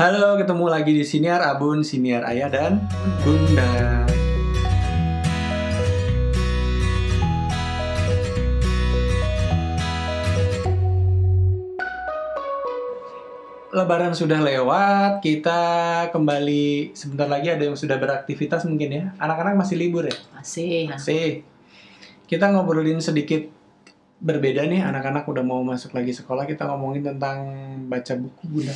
Halo, ketemu lagi di Siniar Abun, Siniar Ayah dan Bunda. Lebaran sudah lewat, kita kembali sebentar lagi ada yang sudah beraktivitas mungkin ya. Anak-anak masih libur ya? Masih. Masih. Kita ngobrolin sedikit berbeda nih, anak-anak udah mau masuk lagi sekolah, kita ngomongin tentang baca buku Bunda.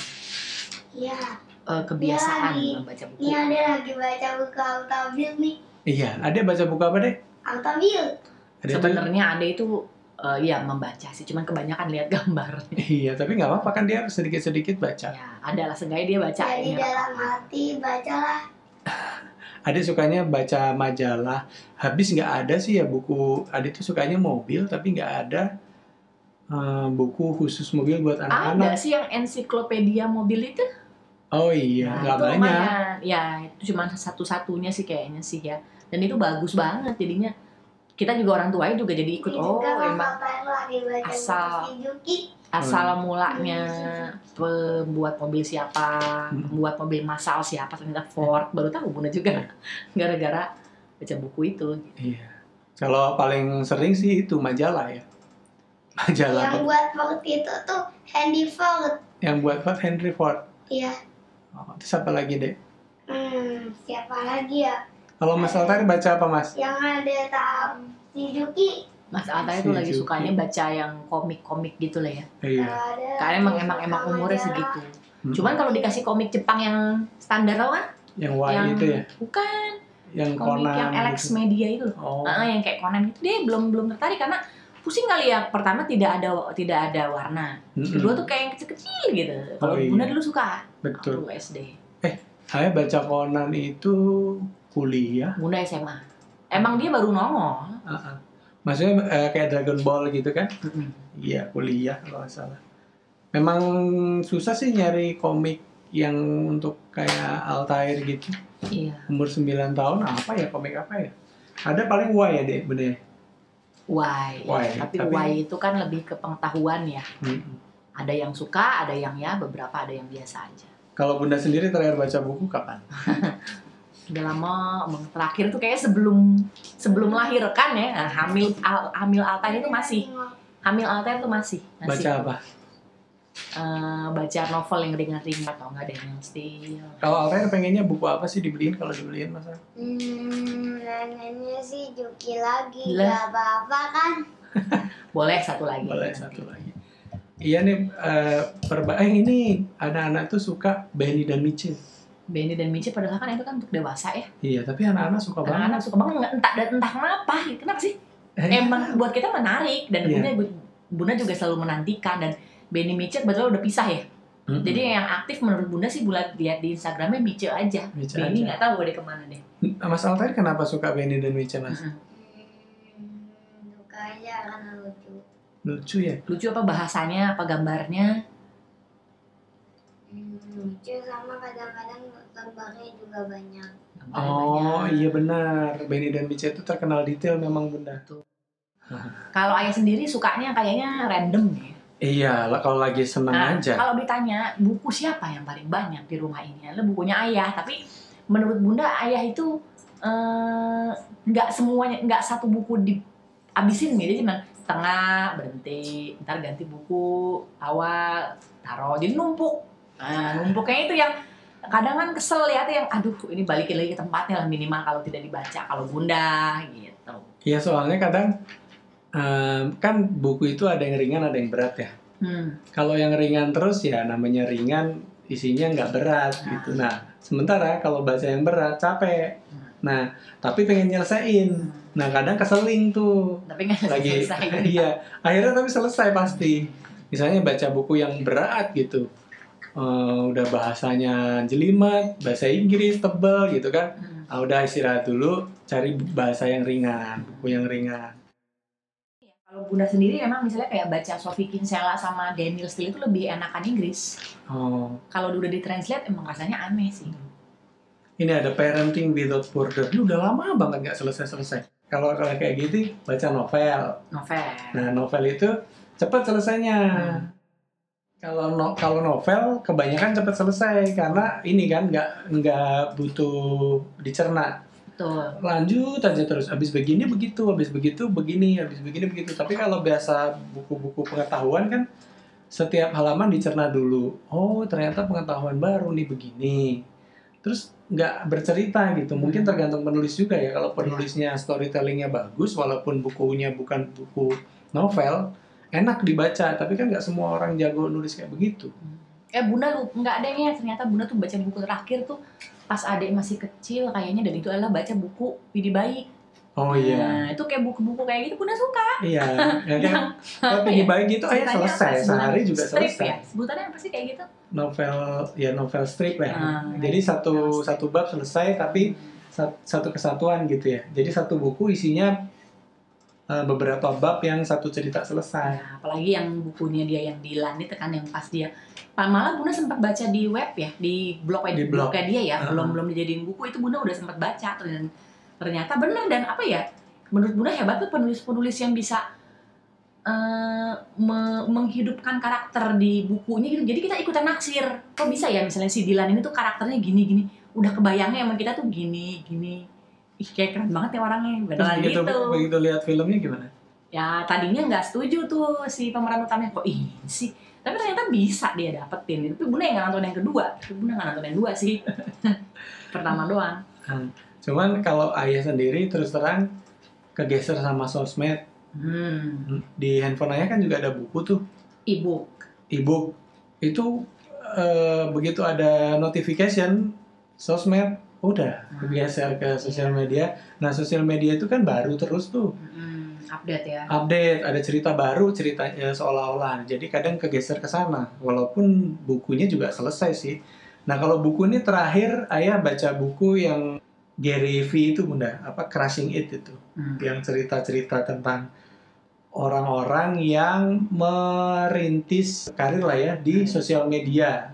Iya, Eh, kebiasaan Iya, membaca buku. ini ada lagi baca buku Altabil nih. Iya, ada baca buku apa deh? Altabil. Ada Sebenarnya ada itu eh, ya membaca sih, cuman kebanyakan lihat gambar. Iya, tapi nggak apa-apa kan dia sedikit-sedikit baca. ya, ada lah seenggaknya dia baca Jadi ini. dalam hati bacalah. Ada sukanya baca majalah. Habis nggak ada sih ya buku. Ada tuh sukanya mobil, tapi nggak ada eh, buku khusus mobil buat Ada anak-anak. sih yang ensiklopedia mobil itu. Oh iya, Nah, nggak itu banyak. lumayan. Ya, itu cuma satu-satunya sih kayaknya sih ya. Dan itu bagus banget jadinya. Kita juga orang tuanya juga jadi ikut. Ini Oh, emang asal. asal Hmm. mulanya pembuat mobil siapa, Hmm. pembuat mobil massal siapa ternyata Ford. Baru tahu Bunda juga gara-gara baca buku itu. Iya. Kalau paling sering sih itu majalah ya. Majalah Yang buat Ford itu tuh Handy Ford. yang buat Ford Henry Ford. Iya. Oh, terus apa lagi deh? Hmm, siapa lagi ya? Kalau Mas Altar baca apa Mas? Yang ada tahu si Juki. Mas Alta Si itu lagi sukanya baca yang komik-komik gitu lah ya. Iya. Karena emang emang emang umurnya segitu. Hmm. Cuman kalau dikasih komik Jepang yang standar tau kan? yang Y yang itu ya, bukan yang komik Conan yang Alex gitu. Media itu. Oh. Ah, yang kayak Conan gitu dia belum belum tertarik karena pusing kali ya. Pertama tidak ada tidak ada warna. Mm-mm. Kedua tuh kayak yang kecil-kecil gitu. Kalau Oh, iya. Bunda dulu suka. betul. Waktu SD. Saya baca Conan itu kuliah. Bunda SMA. Emang dia baru nongol. Uh-uh. Maksudnya eh, kayak Dragon Ball gitu kan? Iya, kuliah kalau nggak salah. Memang susah sih nyari komik yang untuk kayak Altair gitu. Iya. Umur 9 tahun apa ya komik apa ya? Ada paling Y ya deh, bener. Why? Why, Tapi, tapi- why itu kan lebih ke pengetahuan ya. Mm-mm. Ada yang suka, ada yang ya, beberapa ada yang biasa aja. Kalau Bunda sendiri terakhir baca buku kapan? Udah lama, terakhir tuh kayak sebelum sebelum lahir kan ya. Nah, hamil al, hamil Altair itu masih hamil Altair tuh masih. masih. Baca apa? Eh, baca novel yang ringan-ringan atau enggak ada yang still. Kalau Altair pengennya buku apa sih dibeliin kalau dibeliin masa? Hmm, nanyanya sih Juki lagi. Lah. Gak apa-apa kan? Boleh satu lagi. Boleh satu lagi. Iya nih, eh, perba eh, ini anak-anak tuh suka Benny dan Mitchell. Benny dan Michi padahal kan itu kan untuk dewasa ya. Iya, tapi anak-anak suka banget. Anak-anak suka banget nggak- entah dan entah kenapa. Kenapa sih? Emang buat kita menarik dan Iya. bunda bunda juga selalu menantikan dan Benny Mitchell betul udah pisah ya. Mm-mm. Jadi yang aktif menurut bunda sih bulat lihat di Instagramnya Mitchell aja. Mitchell Benny nggak tahu deh ke mana deh. Mas Altair kenapa suka Benny dan Mitchell, Mas? Mm-mm. Hmm, suka aja karena lucu. Lucu ya? Lucu apa bahasanya, apa gambarnya? Hmm, lucu sama kadang-kadang gambarnya juga banyak. Gambarnya Oh banyak. iya benar, Benny dan Mitchell itu terkenal detail memang Bunda. Kalau ayah sendiri sukanya kayaknya random ya. Iya, kalau lagi seneng Nah, aja. kalau ditanya buku siapa yang paling banyak di rumah ini, adalah bukunya ayah. Tapi menurut bunda ayah itu eh, nggak semuanya, nggak satu buku dihabisin gitu, cuma setengah berhenti, ntar ganti buku awal taruh, jadi numpuk. Nah, numpuknya itu yang kadang kan kesel ya, yang aduh ini balikin lagi ke tempatnya lah minimal kalau tidak dibaca kalau bunda gitu. Iya soalnya kadang em, kan buku itu ada yang ringan ada yang berat ya. Hmm. Kalau yang ringan terus ya namanya ringan isinya nggak berat Nah. gitu. Nah sementara kalau baca yang berat capek. Hmm. Nah tapi pengen nyelesain. Nah kadang keseling tuh Tapi nggak lagi selesai. iya akhirnya tapi selesai pasti. Misalnya baca buku yang berat gitu. Eh, udah bahasanya jelimet, bahasa Inggris tebel gitu kan. Hmm. Ah, udah istirahat dulu, cari bahasa yang ringan, buku yang ringan. Kalau Bunda sendiri emang misalnya kayak baca Sophie Kinsella sama Daniel Steele itu lebih enakan Inggris. Oh, Kalau udah ditranslate emang rasanya aneh sih. ini ada Parenting Without Border. Ini udah lama banget nggak selesai-selesai. Kalau kalau kayak gitu, baca novel. Novel. Nah, novel itu cepat selesainya. Hmm. Kalau no, kalau novel kebanyakan cepat selesai karena ini kan nggak nggak butuh dicerna. Betul. Lanjut aja terus. Habis begini begitu, habis begitu begini, habis begini begitu. Tapi kalau biasa buku-buku pengetahuan kan setiap halaman dicerna dulu. Oh ternyata pengetahuan baru nih begini. Terus nggak bercerita gitu. Mungkin Hmm. tergantung penulis juga ya. Kalau penulisnya storytellingnya bagus, walaupun bukunya bukan buku novel, enak dibaca. Tapi kan nggak semua orang jago nulis kayak begitu. Eh bunda lu nggak ada ya ternyata bunda tuh baca buku terakhir tuh pas adik masih kecil kayaknya dan itu adalah baca buku Widi Baik. Oh iya, Nah, itu kayak buku-buku kayak gitu bunda suka. iya. Ya? Apa Tapi di ya? baik gitu, ayah selesai. Sehari juga Strip selesai. ya? Sebutannya apa sih kayak gitu? Novel, ya novel strip lah. ya. Ah, Jadi iya. satu satu bab selesai, tapi sat- satu kesatuan gitu ya. Jadi satu buku isinya eh, beberapa bab yang satu cerita selesai. Nah, apalagi yang bukunya dia yang di Landit kan yang pas dia Pak malah Bunda sempat baca di web ya, di blog Di blog. blognya dia ya, Uh-uh. belum belum dijadiin buku itu Bunda udah sempat baca dan ternyata benar dan apa ya? Menurut Bunda hebat tuh penulis-penulis yang bisa eh, me- menghidupkan karakter di bukunya gitu. Jadi kita ikutan naksir. Kok bisa ya misalnya si Dilan ini tuh karakternya gini-gini. Udah kebayangnya sama kita tuh gini, gini. Ih kayak keren banget ya orangnya. Terus Beneran begitu, gitu begitu lihat filmnya gimana? ya tadinya nggak setuju tuh si pemeran utamanya kok ini sih tapi ternyata bisa dia dapetin itu tapi bunda yang nonton yang kedua tapi bunda nggak nonton yang dua sih pertama doang Cuman kalau ayah sendiri terus terang kegeser sama sosmed. hmm. Di handphone ayah kan juga ada buku tuh, ibu ebook. Itu eh, begitu ada notification sosmed, udah Hmm. kegeser ke sosial media. Nah, sosial media itu kan baru terus tuh. hmm. update ya update, ada cerita baru, ceritanya seolah-olah. Jadi kadang kegeser ke sana, walaupun bukunya juga selesai sih. Nah kalau buku ini terakhir, ayah baca buku yang Gary V itu bunda, apa Crushing It itu, Hmm. yang cerita-cerita tentang orang-orang yang merintis karir lah ya di sosial media.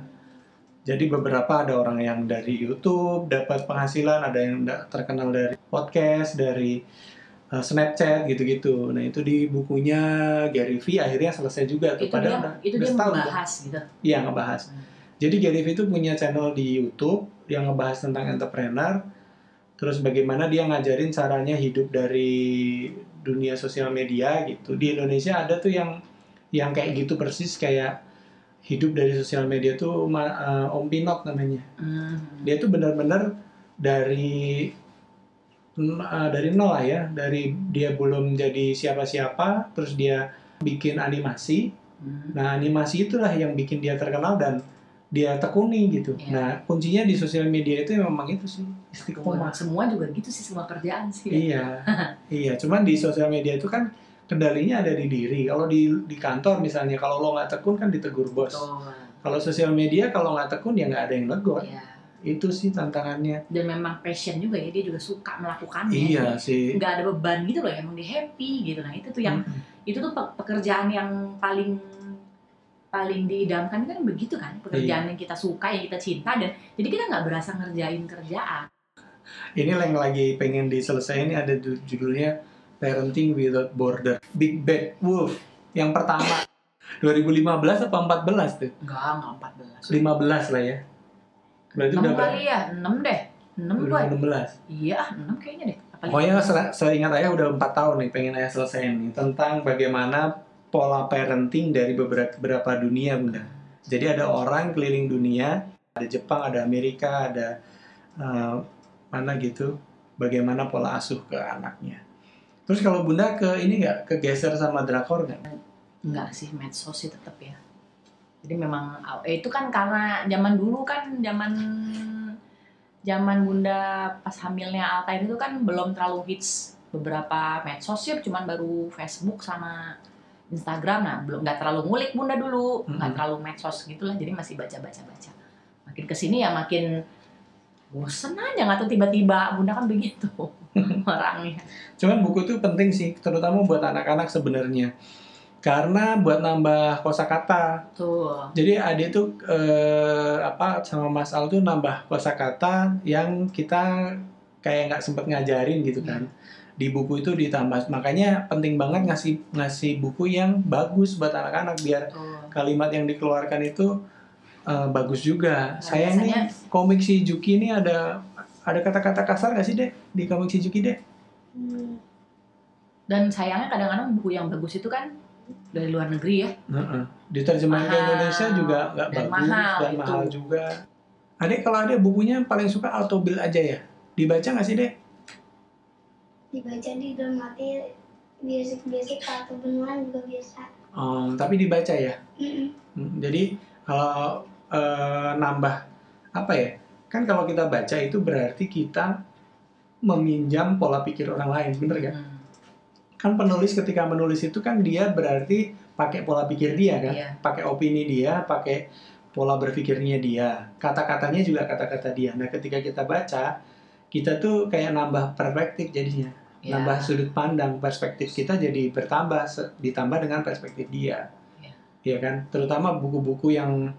Jadi beberapa ada orang yang dari YouTube dapat penghasilan, ada yang terkenal dari podcast, dari uh, Snapchat gitu-gitu. Nah itu di bukunya Gary V akhirnya selesai juga tuh. itu Padahal dia udah, itu udah dia setahun membahas gitu Iya ngebahas. Hmm. Jadi Gary V itu punya channel di YouTube yang ngebahas tentang entrepreneur. Terus bagaimana dia ngajarin caranya hidup dari dunia sosial media gitu. Di Indonesia ada tuh yang yang kayak gitu persis kayak hidup dari sosial media tuh ma- uh, Om Pinot namanya. Hmm. Dia tuh benar-benar dari uh, dari nol lah ya, dari dia belum jadi siapa-siapa, terus dia bikin animasi. Hmm. Nah, animasi itulah yang bikin dia terkenal dan dia tekuni gitu. Iya. Nah, kuncinya di sosial media itu memang itu sih, istiqomah. semua juga gitu sih semua kerjaan sih Iya, iya. Cuman di sosial media itu kan kendalinya ada di diri. Kalau di di kantor misalnya, kalau lo nggak tekun kan ditegur bos. Betul. Kalau sosial media kalau nggak tekun ya nggak ada yang negor. Iya. Itu sih tantangannya. dan memang passion juga ya dia juga suka melakukannya Iya sih. nggak ada beban gitu loh emang dia happy gitu nah itu tuh yang Mm-mm. itu tuh pe- pekerjaan yang paling paling diidamkan kan begitu kan pekerjaan Iya. yang kita suka yang kita cinta dan jadi kita nggak berasa ngerjain kerjaan Ini yang lagi pengen diselesaikan ini ada ju- judulnya Parenting Without Border. Big Bad Wolf yang pertama 2015 apa 14 tuh? enggak enggak 14 15 lah ya. Berarti 6 udah berapa? kali ya 6 deh 6 gua 2016. iya 6 kayaknya deh Apalagi- Pokoknya se- seingat ayah udah 4 tahun nih pengen ayah selesaiin nih tentang bagaimana pola parenting dari beberapa, beberapa dunia bunda. Jadi ada orang keliling dunia, ada Jepang, ada Amerika, ada eh, mana gitu, bagaimana pola asuh ke anaknya. Terus kalau bunda ke ini nggak? Kegeser sama drakor nggak? enggak sih medsos sih tetap ya. Jadi memang eh, itu kan karena zaman dulu kan zaman zaman bunda pas hamilnya Altair itu kan belum terlalu hits beberapa medsos ya cuman baru Facebook sama Instagram. Nah belum nggak terlalu ngulik bunda dulu nggak Mhm. terlalu medsos gitulah jadi masih baca baca baca makin ke sini ya makin bosen aja nggak tuh tiba-tiba bunda kan begitu orangnya Cuman buku itu penting sih, terutama buat anak-anak sebenarnya. Karena buat nambah kosakata, tuh Jadi adik tuh eh, apa sama Mas Al tuh nambah kosakata yang kita kayak nggak sempet ngajarin gitu kan. Di buku itu ditambah. Makanya penting banget ngasih ngasih buku yang bagus buat anak-anak biar tuh kalimat yang dikeluarkan itu eh, bagus juga. Nah, Saya biasanya- nih komik si Juki ini ada ada kata-kata kasar nggak sih deh di komik si Juki deh? Hmm. Dan sayangnya kadang-kadang buku yang bagus itu kan dari luar negeri ya. Heeh. Diterjemahin ke. Indonesia juga nggak Dan bagus mahal dan itu. mahal juga. Adek kalau ada bukunya paling suka autobil aja ya. Dibaca nggak sih deh? Dibaca di dalam hati basic-basic atau beneran juga biasa. Oh, tapi dibaca ya. Mm-mm. Hmm, Jadi kalau eh, nambah apa ya? Kan kalau kita baca itu berarti kita meminjam pola pikir orang lain, bener gak? Hmm, Kan penulis ketika menulis itu kan dia berarti pakai pola pikir dia kan, Iya. pakai opini dia, pakai pola berpikirnya dia, kata-katanya juga kata-kata dia. Nah ketika kita baca, kita tuh kayak nambah perspektif jadinya, Ya. nambah sudut pandang, perspektif kita jadi bertambah ditambah dengan perspektif dia, Iya. Iya kan? Terutama buku-buku yang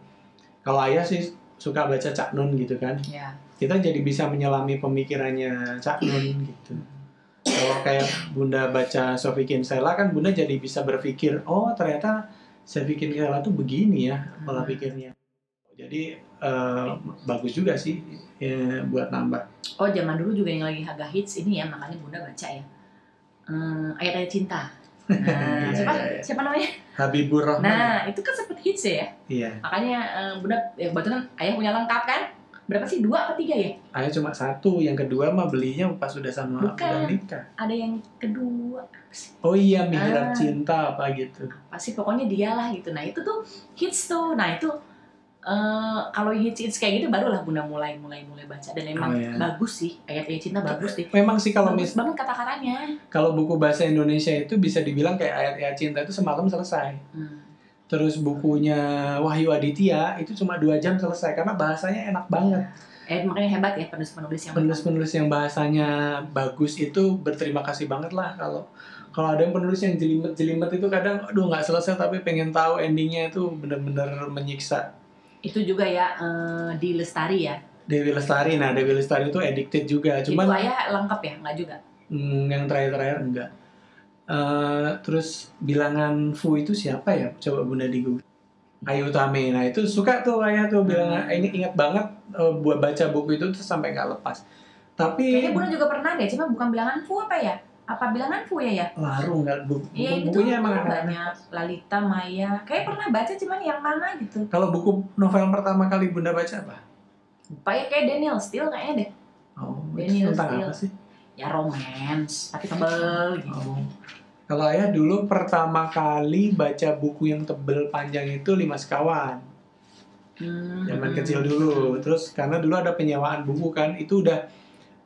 kalau ayah sih suka baca Cak Nun gitu kan, Ya. kita jadi bisa menyelami pemikirannya Cak Nun gitu. Kalau kayak Bunda baca Sofi Kinsella kan Bunda jadi bisa berpikir, oh ternyata Sofi Kinsella tuh begini ya pola Hmm. pikirnya. Jadi eh, bagus juga sih ya, buat nambah. Oh zaman dulu juga yang lagi agak hits ini ya makanya bunda baca ya. Hmm, ayat-ayat cinta. Nah, Iya, siapa iya, iya. siapa namanya? Habibur Rahman. Nah itu kan sempet hits ya. Iya. Makanya eh, bunda ya kebetulan ayah punya lengkap kan? Berapa sih dua atau tiga ya? Ayah cuma satu, yang kedua mah belinya pas sudah sama Bukan. udah nikah. Ada yang kedua? Oh iya, Mihrab Ah. Cinta apa gitu. Pasti pokoknya dia lah gitu. Nah itu tuh hits tuh. Nah itu eh kalau hits hits kayak gitu barulah bunda mulai mulai mulai baca dan emang Oh, iya. bagus sih ayat-ayat cinta bagus deh. Memang sih kalau mis bagus banget kata-katanya. kalau buku bahasa Indonesia itu bisa dibilang kayak ayat-ayat cinta itu semalam selesai. Hmm. Terus bukunya Wahyu Aditya itu cuma dua jam selesai karena bahasanya enak banget. Eh makanya hebat ya penulis-penulis yang Penulis-penulis yang bahasanya bagus itu berterima kasih banget lah kalau kalau ada yang penulis yang jelimet-jelimet itu kadang aduh nggak selesai tapi pengen tahu endingnya itu bener-bener menyiksa. Itu juga ya eh, di Lestari ya. Dewi Lestari, nah Dewi Lestari itu addicted juga, itu cuman ayah lengkap ya, enggak juga. Hmm, yang terakhir-terakhir enggak. Eh, terus bilangan Fu itu siapa ya? Coba Bunda di Google. Ayu Tame. Nah itu suka tuh ayah tuh bilangan. Hmm. Ini ingat banget eh, buat baca buku itu tuh sampai nggak lepas. Tapi Kayaknya Bunda juga pernah deh, cuma bukan bilangan fu apa ya? Apa bilangan fu ya ya? laru nggak bu, Iya itu bukunya emang banyak. Lalita, Maya, kayak pernah baca cuman yang mana gitu. Kalau buku novel pertama kali Bunda baca apa? Lupa ya kayak Daniel Steele kayaknya deh. Oh, Daniel tentang Steele. apa sih? Ya romance, tapi tebel gitu. Oh. Kalau ayah dulu pertama kali baca buku yang tebel panjang itu Lima Sekawan. Hmm. zaman kecil dulu terus karena dulu ada penyewaan buku kan itu udah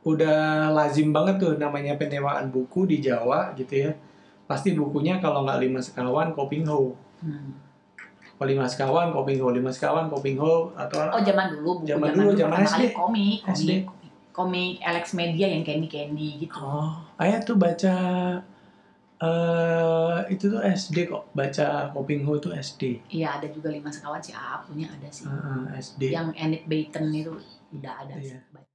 udah lazim banget tuh namanya penyewaan buku di Jawa gitu ya pasti bukunya kalau nggak lima sekawan Kopingho Hmm. kalau lima sekawan Kopingho lima sekawan Kopingho atau Oh zaman dulu, buku Zaman dulu, zaman SD. komik, komik, SD. komik, Alex Media yang Candy Candy gitu. oh ayah tuh baca eh itu tuh SD kok baca Kopingho tuh SD Iya ada juga lima sekawan sih, ah, punya ada sih. Heeh, SD Yang Enid Blyton itu udah ada Iya. sih.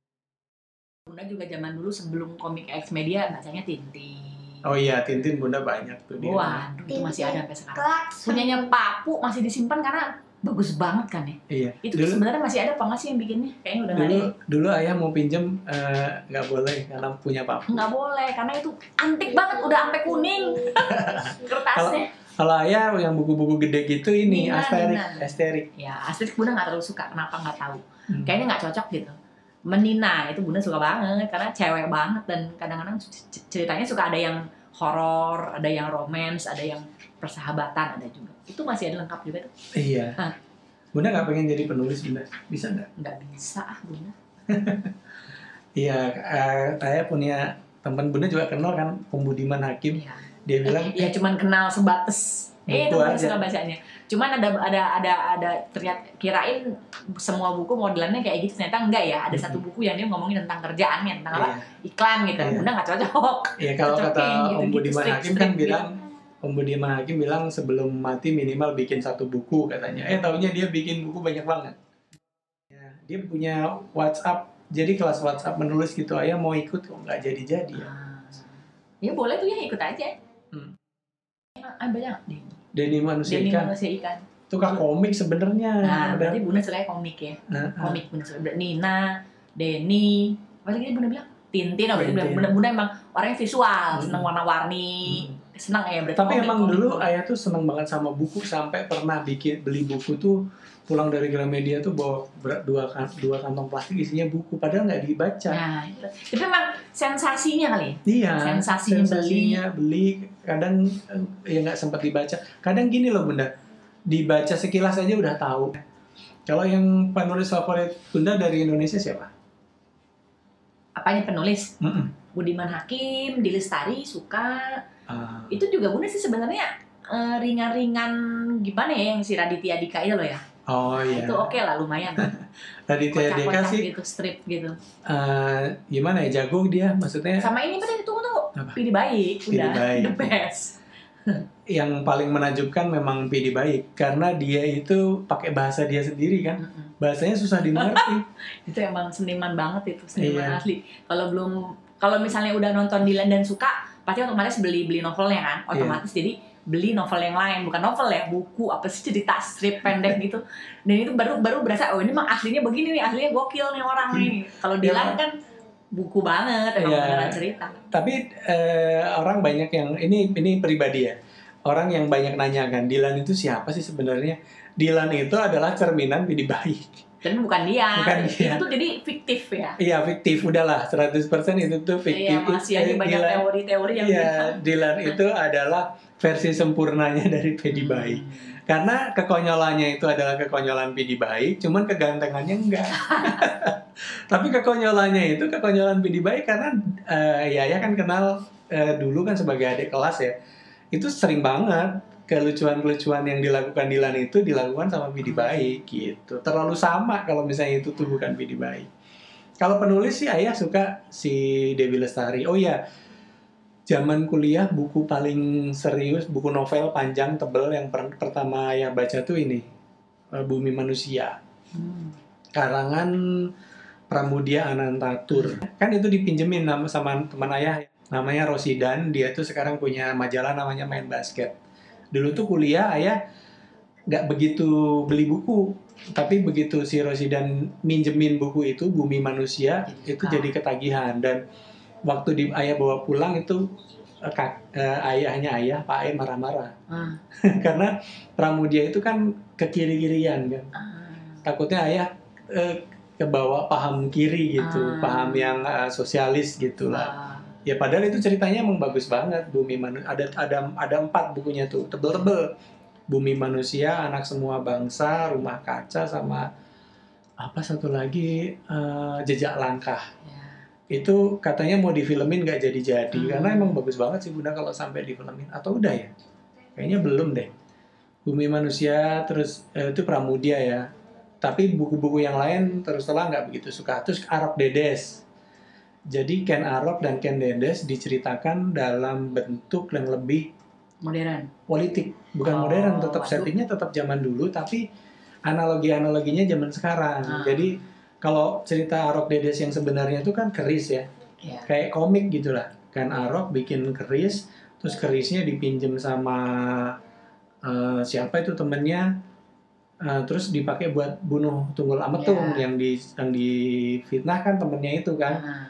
Bunda juga zaman dulu sebelum komik Alex Media bacanya Tintin. oh iya Tintin bunda banyak tuh dia Waduh, itu masih ada sampai sekarang. Punyanya Papu masih disimpan karena bagus banget kan ya. iya Itu Dulu- sebenarnya masih ada apa nggak sih yang bikinnya? Kayaknya udah nggak ada. dulu ya. dulu ayah mau pinjem eh, nggak boleh karena punya papu Nggak boleh karena itu antik banget, udah sampai kuning kertasnya. Kalau ayah yang buku-buku gede gitu ini Nina, Nina. Asterik. Ya, Astrid Bunda nggak terlalu suka. Kenapa nggak tahu? Hmm. Kayaknya nggak cocok gitu. Menina itu Bunda suka banget karena cewek banget dan kadang-kadang ceritanya suka ada yang horor, ada yang romance, ada yang persahabatan, ada juga. Itu masih ada lengkap juga tuh. Iya. Hah. Bunda nggak pengen jadi penulis Bunda? Bisa nggak? Nggak bisa ah Bunda. Iya, eh, ayah punya teman Bunda juga kenal kan Pembudiman Hakim. Iya. Dia bilang ya cuman kenal sebatas eh itu aja. suka bacanya. Cuman ada ada ada ada ternyata kirain semua buku modelannya kayak gitu ternyata enggak ya. Ada satu buku yang dia ngomongin tentang kerjaannya, tentang apa? iya, Iklan gitu. Iya. Bunda nggak cocok. iya kalau Cocokin kata gitu-gitu, Om Budiman strict- Hakim kan bilang Om Budiman Hakim bilang sebelum mati minimal bikin satu buku katanya. Eh taunya dia bikin buku banyak banget. Ya, dia punya WhatsApp. Jadi kelas WhatsApp menulis gitu ayah mau ikut kok nggak jadi-jadi ya. Ah. Ya boleh tuh ya ikut aja. Hmm. Ah, banyak deh. Denny manusia Denny ikan. manusia ikan. Tukang komik sebenarnya. Nah, Udah. berarti Bunda sukanya komik ya. Nah, Komik Bunda suka. Nina, Denny, apa lagi Bunda bilang? Tintin, oh, berarti Tintin. Bunda, Bunda emang orangnya visual, Hmm. seneng warna-warni, seneng ya berarti Tapi emang komik, dulu komik. ayah tuh seneng banget sama buku sampai pernah bikin beli buku tuh pulang dari Gramedia tuh bawa dua kan dua kantong plastik isinya buku padahal nggak dibaca. Nah, itu. tapi emang sensasinya kali ya. Iya. Sensasinya sensasinya beli. kadang eh, ya nggak sempat dibaca. Kadang gini loh bunda, dibaca sekilas aja udah tahu. Kalau yang penulis favorit bunda dari Indonesia siapa? Apanya penulis? Mm-mm. Budiman Hakim, Dilestari suka. Ah, Itu juga Bunda sih sebenarnya eh, ringan-ringan gimana ya yang si Raditya Dika itu loh ya. oh iya. Itu oke lah lumayan. Raditya Dika sih gitu, strip gitu. eh, gimana ya jago dia, maksudnya Sama ini pada tunggu tunggu. Apa? Pilih baik, Pilih udah Baik. the best. yang paling menakjubkan memang Pidi Baik karena dia itu pakai bahasa dia sendiri kan bahasanya susah dimengerti itu emang seniman banget itu seniman Iya. asli kalau belum kalau misalnya udah nonton Dylan dan suka pasti otomatis beli beli novelnya kan Iya. otomatis. Jadi beli novel yang lain bukan novel ya buku apa sih cerita strip pendek gitu. Dan itu baru baru berasa oh ini mah aslinya begini nih aslinya gokil nih orang nih. Kalau Iya. Dylan kan buku banget emang beneran cerita. Tapi eh, orang banyak yang ini ini pribadi ya. Orang yang banyak nanyakan Dilan itu siapa sih sebenarnya? Dilan itu adalah cerminan Pidi Baik dan bukan dia Bukan dia. itu tuh jadi fiktif ya iya fiktif udahlah 100% itu tuh fiktif Iya, masih Eh, banyak teori-teori yang Iya. Dilan itu adalah versi sempurnanya dari Pedi Hmm. Baik. Karena kekonyolannya itu adalah kekonyolan Pidi Baik, cuman kegantengannya enggak. Tapi kekonyolannya itu kekonyolan Pidi Baik karena eh, ya ya kan kenal eh, dulu kan sebagai adik kelas ya. Itu sering banget kelucuan-kelucuan yang dilakukan Dilan itu dilakukan sama Pidi Baik gitu. Terlalu sama kalau misalnya itu tuh bukan Pidi Baik. Kalau penulis sih ayah suka si Dewi Lestari. Oh iya, zaman kuliah buku paling serius, buku novel panjang tebel yang per- pertama ayah baca tuh ini eh, Bumi Manusia Hmm. karangan Pramudia Anantatur. Kan itu dipinjemin nama sama teman ayah namanya Rosidan, dia tuh sekarang punya majalah namanya Main Basket. Dulu tuh kuliah ayah nggak begitu beli buku, tapi begitu si Rosidan minjemin buku itu Bumi Manusia Jadi itu suka. jadi ketagihan dan waktu di ayah bawa pulang itu eh, kak- eh, ayahnya ayah Pak Ai marah-marah Ah. karena Pramudia itu kan ke kiri-kirian kan Ah. takutnya ayah eh, kebawa paham kiri gitu, Ah. paham yang eh, sosialis gitu lah. Ya padahal itu ceritanya emang bagus banget. Bumi Manu ada ada ada empat bukunya tuh, tebel-tebel. Bumi Manusia, Anak Semua Bangsa, Rumah Kaca sama apa satu lagi eh, Jejak Langkah. Ya. Itu katanya mau difilmin nggak jadi-jadi Hmm. karena emang bagus banget sih Bunda kalau sampai difilmin atau udah ya? Kayaknya belum deh. Bumi Manusia terus eh, itu Pramudia ya. Tapi buku-buku yang lain terus terang nggak begitu suka. Terus Arok Dedes. Jadi Ken Arok dan Ken Dedes diceritakan dalam bentuk yang lebih modern politik, bukan Oh, modern, tetap waduh. settingnya tetap zaman dulu, tapi analogi-analoginya zaman sekarang. Ah. Jadi kalau cerita Arok Dedes yang sebenarnya itu kan keris ya, ya kayak komik gitulah. Kan Arok bikin keris, terus kerisnya dipinjem sama eh, siapa itu temennya, eh, terus dipakai buat bunuh Tunggul Ametung Ya. yang di yang difitnahkan temennya itu kan. Ah.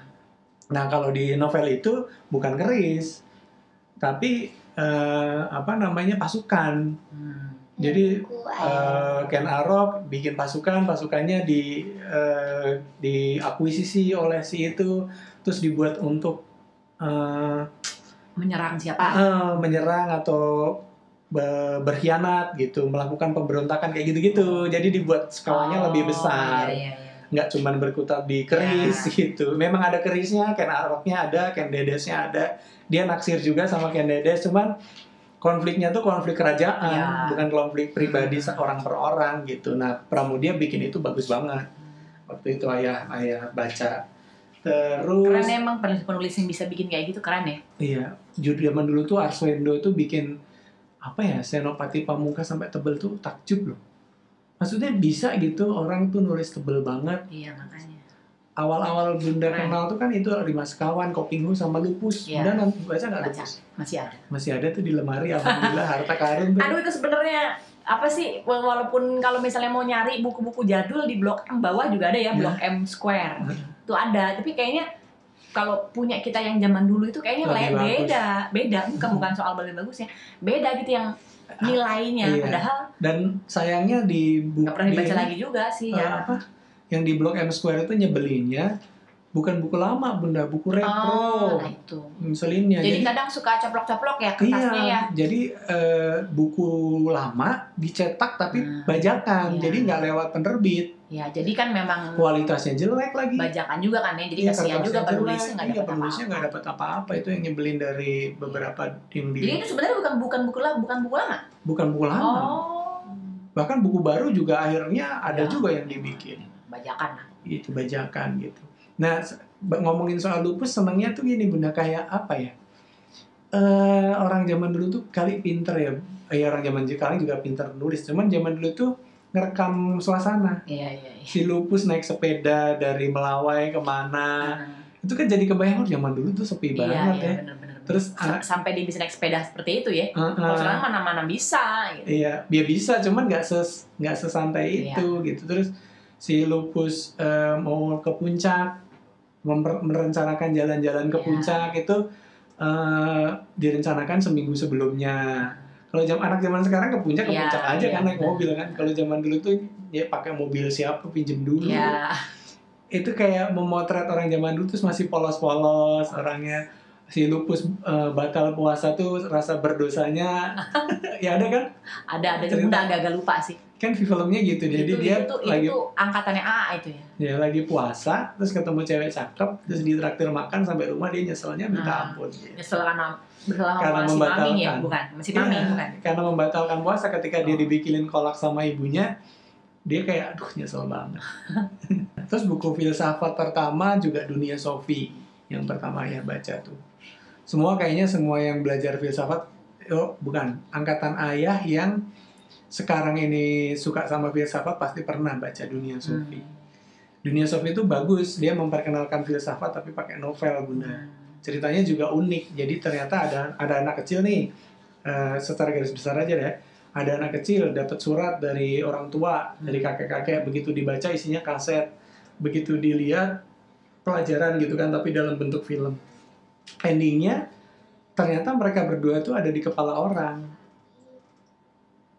Nah kalau di novel itu bukan keris, tapi eh, apa namanya pasukan. Hmm. Jadi eh, Ken Arok bikin pasukan, pasukannya di eh, diakuisisi oleh si itu, terus dibuat untuk eh, menyerang siapa eh, menyerang atau be- berkhianat gitu, melakukan pemberontakan kayak gitu-gitu. Jadi dibuat skalanya Oh, lebih besar iya, iya, iya. Nggak cuman berkutat di keris Ya. gitu. Memang ada kerisnya, Ken Aroknya ada, Ken Dedesnya ada. Dia naksir juga sama Ken Dedes, cuman konfliknya tuh konflik kerajaan, Ya. bukan konflik pribadi Hmm. seorang per orang gitu. Nah, Pramudia bikin itu bagus banget. Waktu itu ayah ayah baca. Terus keren ya emang penulis-penulis yang bisa bikin kayak gitu keren ya iya, judul zaman dulu tuh Arswendo itu bikin apa ya, Senopati Pamungkas sampai tebel tuh takjub loh. Maksudnya bisa gitu orang tuh nulis tebel banget iya makanya awal-awal bunda Keren. kenal tuh kan itu lima sekawan, kopinghu sama lupus. Iya. Bunda nanti baca nggak lupus? masih ada Masih ada tuh di lemari. Alhamdulillah harta karun tuh. aduh itu sebenarnya apa sih wala- walaupun kalau misalnya mau nyari buku-buku jadul di blok M bawah juga ada ya blok M Square itu ada tapi kayaknya kalau punya kita yang zaman dulu itu kayaknya Lebih bagus. beda beda bukan bukan soal lebih bagus ya beda gitu yang nilainya. Iya. padahal Dan sayangnya di nggak pernah dibaca lagi juga sih Eh, ya. apa? Yang di Blok M Square itu nyebelinnya bukan buku lama bunda buku repro oh nah itu. Ngeselinnya. Jadi, kadang suka coplok-coplok ya kertasnya iya ya. jadi eh, buku lama dicetak tapi Hmm, bajakan. iya. jadi nggak lewat penerbit. Ya jadi kan memang kualitasnya jelek lagi. bajakan juga kan ya. Jadi Iya, kasihan juga penulisnya nggak iya, dapat penulisnya nggak dapat apa-apa. Itu yang nyebelin dari beberapa yang di jadi itu sebenarnya bukan bukan buku lama bukan buku lama? Bukan buku lama. Oh. Bahkan buku baru juga akhirnya ada Ya. juga yang dibikin. Bajakan lah. Itu bajakan gitu. Nah ngomongin soal lupus senangnya tuh gini bunda kayak apa ya? Eh orang zaman dulu tuh kali pinter ya. Eh orang zaman sekarang juga pinter nulis. Cuman zaman dulu tuh ngerekam suasana. iya iya iya Si lupus naik sepeda dari Melawai ke mana. Ah, Itu kan jadi kebayang oh, zaman dulu tuh sepi iya banget iya ya. benar-benar Terus Sa- anak sampai dia bisa naik sepeda seperti itu ya uh, kalau uh, sekarang mana-mana bisa gitu. Iya, dia bisa, cuman nggak ses nggak sesantai Iya. itu gitu. Terus si lupus eh, mau ke puncak, merencanakan jalan-jalan ke Iya. puncak itu eh, direncanakan seminggu sebelumnya. Kalau jam anak zaman sekarang ke puncak ke Iya, puncak aja iya, kan naik mobil kan. Kalau zaman dulu tuh ya pakai mobil siapa pinjem dulu. Iya. Itu kayak memotret orang zaman dulu terus masih polos-polos orangnya si lupus eh, batal puasa tuh rasa berdosanya ya ada kan ada ada Cerita. udah agak-agak lupa sih kan filmnya gitu jadi itu, dia itu, lagi itu angkatannya A itu ya ya lagi puasa terus ketemu cewek cakep terus ditraktir makan sampai rumah dia nyeselnya minta Nah. ampun nyesel karena Karena si Mami ya membatalkan. bukan masih Mami Iya, bukan karena membatalkan puasa ketika dia Oh. dibikinin kolak sama ibunya dia kayak aduh nyesel banget terus buku filsafat pertama juga dunia Sofi yang pertama ya baca tuh semua kayaknya semua yang belajar filsafat oh bukan angkatan ayah yang sekarang ini suka sama filsafat pasti pernah baca dunia Sofi Hmm. Dunia Sofi itu bagus, dia memperkenalkan filsafat tapi pakai novel bunda. Hmm. Ceritanya juga unik. Jadi ternyata ada ada anak kecil nih, eh, secara garis besar aja deh. Ada anak kecil dapat surat dari orang tua, dari kakek-kakek. Begitu dibaca isinya kaset. Begitu dilihat pelajaran gitu kan, tapi dalam bentuk film. Endingnya ternyata mereka berdua tuh ada di kepala orang.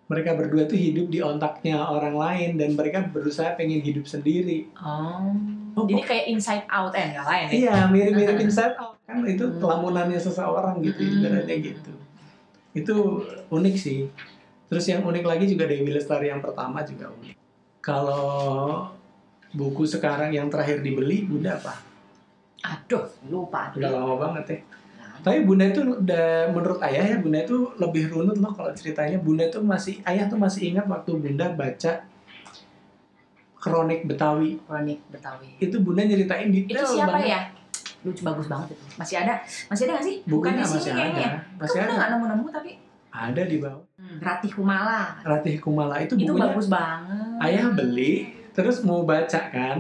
Mereka berdua tuh hidup di otaknya orang lain dan mereka berusaha pengen hidup sendiri. oh Oh, jadi kayak inside out eh yang lain ya Iya, mirip-mirip Inside Out kan itu Hmm. kelamunannya seseorang gitu, Hmm. ibaratnya gitu. Itu unik sih. Terus yang unik lagi juga Dewi Lestari yang pertama juga unik. Kalau buku sekarang yang terakhir dibeli, Bunda apa? Aduh lupa Udah lama banget ya. Nah, Tapi Bunda itu udah menurut Ayah ya, Bunda itu lebih runut loh kalau ceritanya. Bunda tuh masih Ayah tuh masih ingat waktu Bunda baca Kronik Betawi. kronik Betawi Itu Bunda nyeritain itu detail siapa banget. ya lucu bagus banget itu masih ada masih ada nggak sih bukan Bukunya di sini masih kayaknya ada. ya Masih Kok ada. nggak nemu nemu tapi Ada di bawah. Ratih Kumala Ratih Kumala itu itu bukunya bagus banget ayah beli terus mau baca kan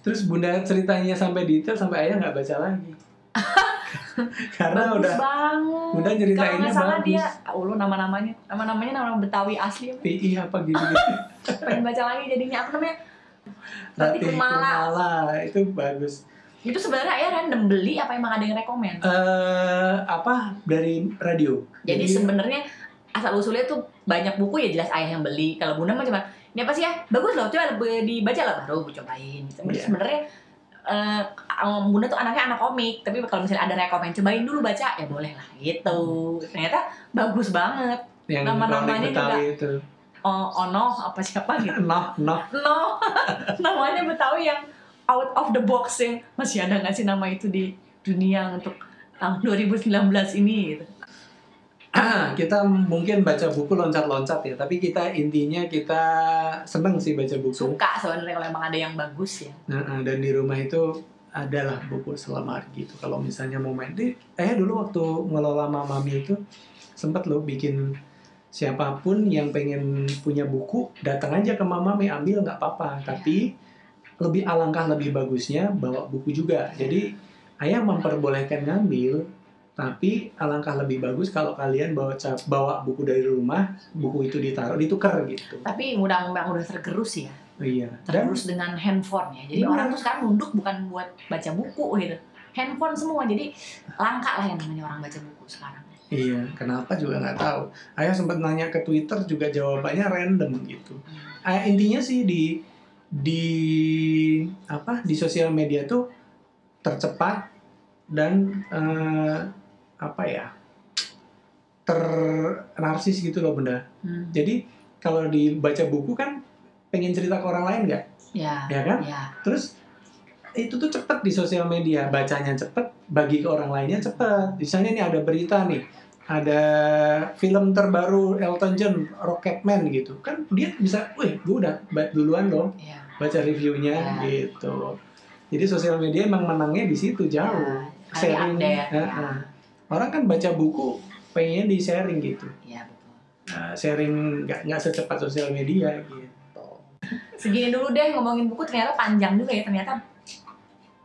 terus bunda ceritanya sampai detail sampai ayah nggak baca lagi. Karena bagus udah banget. kalau nggak salah bagus. dia oh lu nama namanya nama namanya nama Betawi asli apa? PI apa gitu gitu pengen baca lagi jadinya. Apa namanya? Ratih Kumala. Kumala itu bagus. Itu sebenarnya ayah random beli apa emang ada yang rekomend eh apa? Dari radio. Jadi sebenarnya asal usulnya tuh banyak buku ya jelas ayah yang beli. Kalau bunda mah cuma ini apa sih ya? Bagus loh coba dibaca lah. Baru gue cobain. Tapi Iya. sebenarnya eh, um, bunda tuh anaknya anak komik. Tapi kalau misalnya ada rekomend cobain dulu baca. Ya boleh lah gitu. Ternyata bagus banget. Yang nama-namanya Betawi itu. Oh, oh no apa siapa gitu. Noh noh no. Namanya Betawi yang out of the box yang masih ada nggak sih nama itu di dunia untuk tahun 2019 ini gitu. kita mungkin baca buku loncat-loncat ya tapi kita intinya kita seneng sih baca buku suka sebenarnya kalau emang ada yang bagus ya Nah, dan di rumah itu adalah buku selamar gitu. Kalau misalnya mau main, di, eh dulu waktu ngelola Mamami itu sempat lo bikin siapa pun yang pengen punya buku datang aja ke Mamami ambil nggak apa-apa. Tapi lebih alangkah lebih bagusnya bawa buku juga. Jadi ayah memperbolehkan ngambil Tapi alangkah lebih bagus kalau kalian bawa bawa buku dari rumah, buku itu ditaruh, ditukar gitu. Tapi undang-undang udah tergerus ya, Iya. Dan tergerus dengan handphone ya. Jadi orang tuh sekarang nunduk bukan buat baca buku gitu. Handphone semua, jadi langka lah yang namanya orang baca buku sekarang. iya, kenapa juga nggak tahu. Ayah sempat nanya ke Twitter juga jawabannya random gitu. Ah, intinya sih di di apa di sosial media tuh tercepat dan eh, apa ya ter narsis gitu loh bunda. Hmm. Jadi kalau dibaca buku kan pengen cerita ke orang lain nggak? Ya, Ya kan? ya. Terus itu tuh cepet di sosial media, bacanya cepet, bagi ke orang lainnya cepet. Misalnya nih ada berita nih, ada film terbaru Elton John, Rocketman gitu, kan dia bisa, wih, gue udah duluan loh ya. baca reviewnya Ya. gitu. Jadi sosial media emang menangnya di situ jauh. Sharing, update. ya, Ya. ya. Orang kan baca buku pengennya di sharing gitu, ya, betul. Nah, sharing nggak nggak secepat sosial media gitu. Segini dulu deh ngomongin buku ternyata panjang juga ya ternyata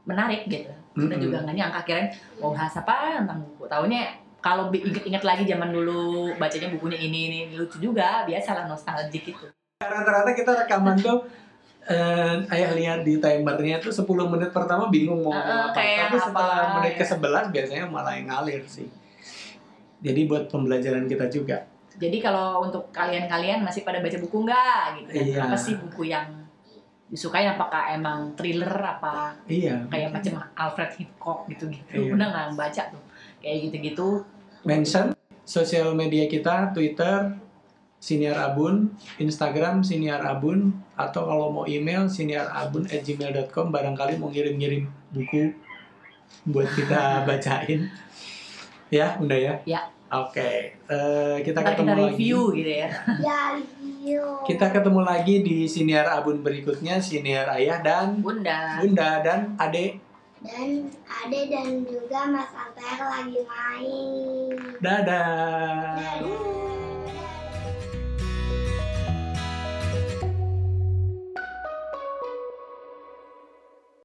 menarik gitu. Kita Mm-mm. juga nggak nyangka kirain mau bahas apa tentang buku. Tahunya kalau inget-inget lagi zaman dulu bacanya bukunya ini ini lucu juga biasalah nostalgic itu. rata-rata kita rekaman tuh eh, ayah lihat di timernya tuh 10 menit pertama bingung mau ngomong apa tapi setelah apa, menit ke 11 biasanya malah yang ngalir sih jadi buat pembelajaran kita juga Jadi kalau untuk kalian-kalian masih pada baca buku nggak gitu? kan? Iya. Apa sih buku yang disukai? Apakah emang thriller apa iya kayak macam Alfred Hitchcock gitu-gitu? Iya. Udah nggak baca tuh kayak gitu-gitu. mention sosial media kita Twitter Siniar Abun, Instagram Siniar Abun, atau kalau mau email siniarabun@gmail.com barangkali mau ngirim-ngirim buku buat kita bacain. Ya, udah ya. Ya. Oke, eh, kita Ntar ketemu kita lagi. review gitu ya. Ya, review. Kita ketemu lagi di Siniar Abun berikutnya, Siniar Ayah dan Bunda. Bunda dan Ade. Dan Ade dan juga Mas Alter lagi main. Dadah.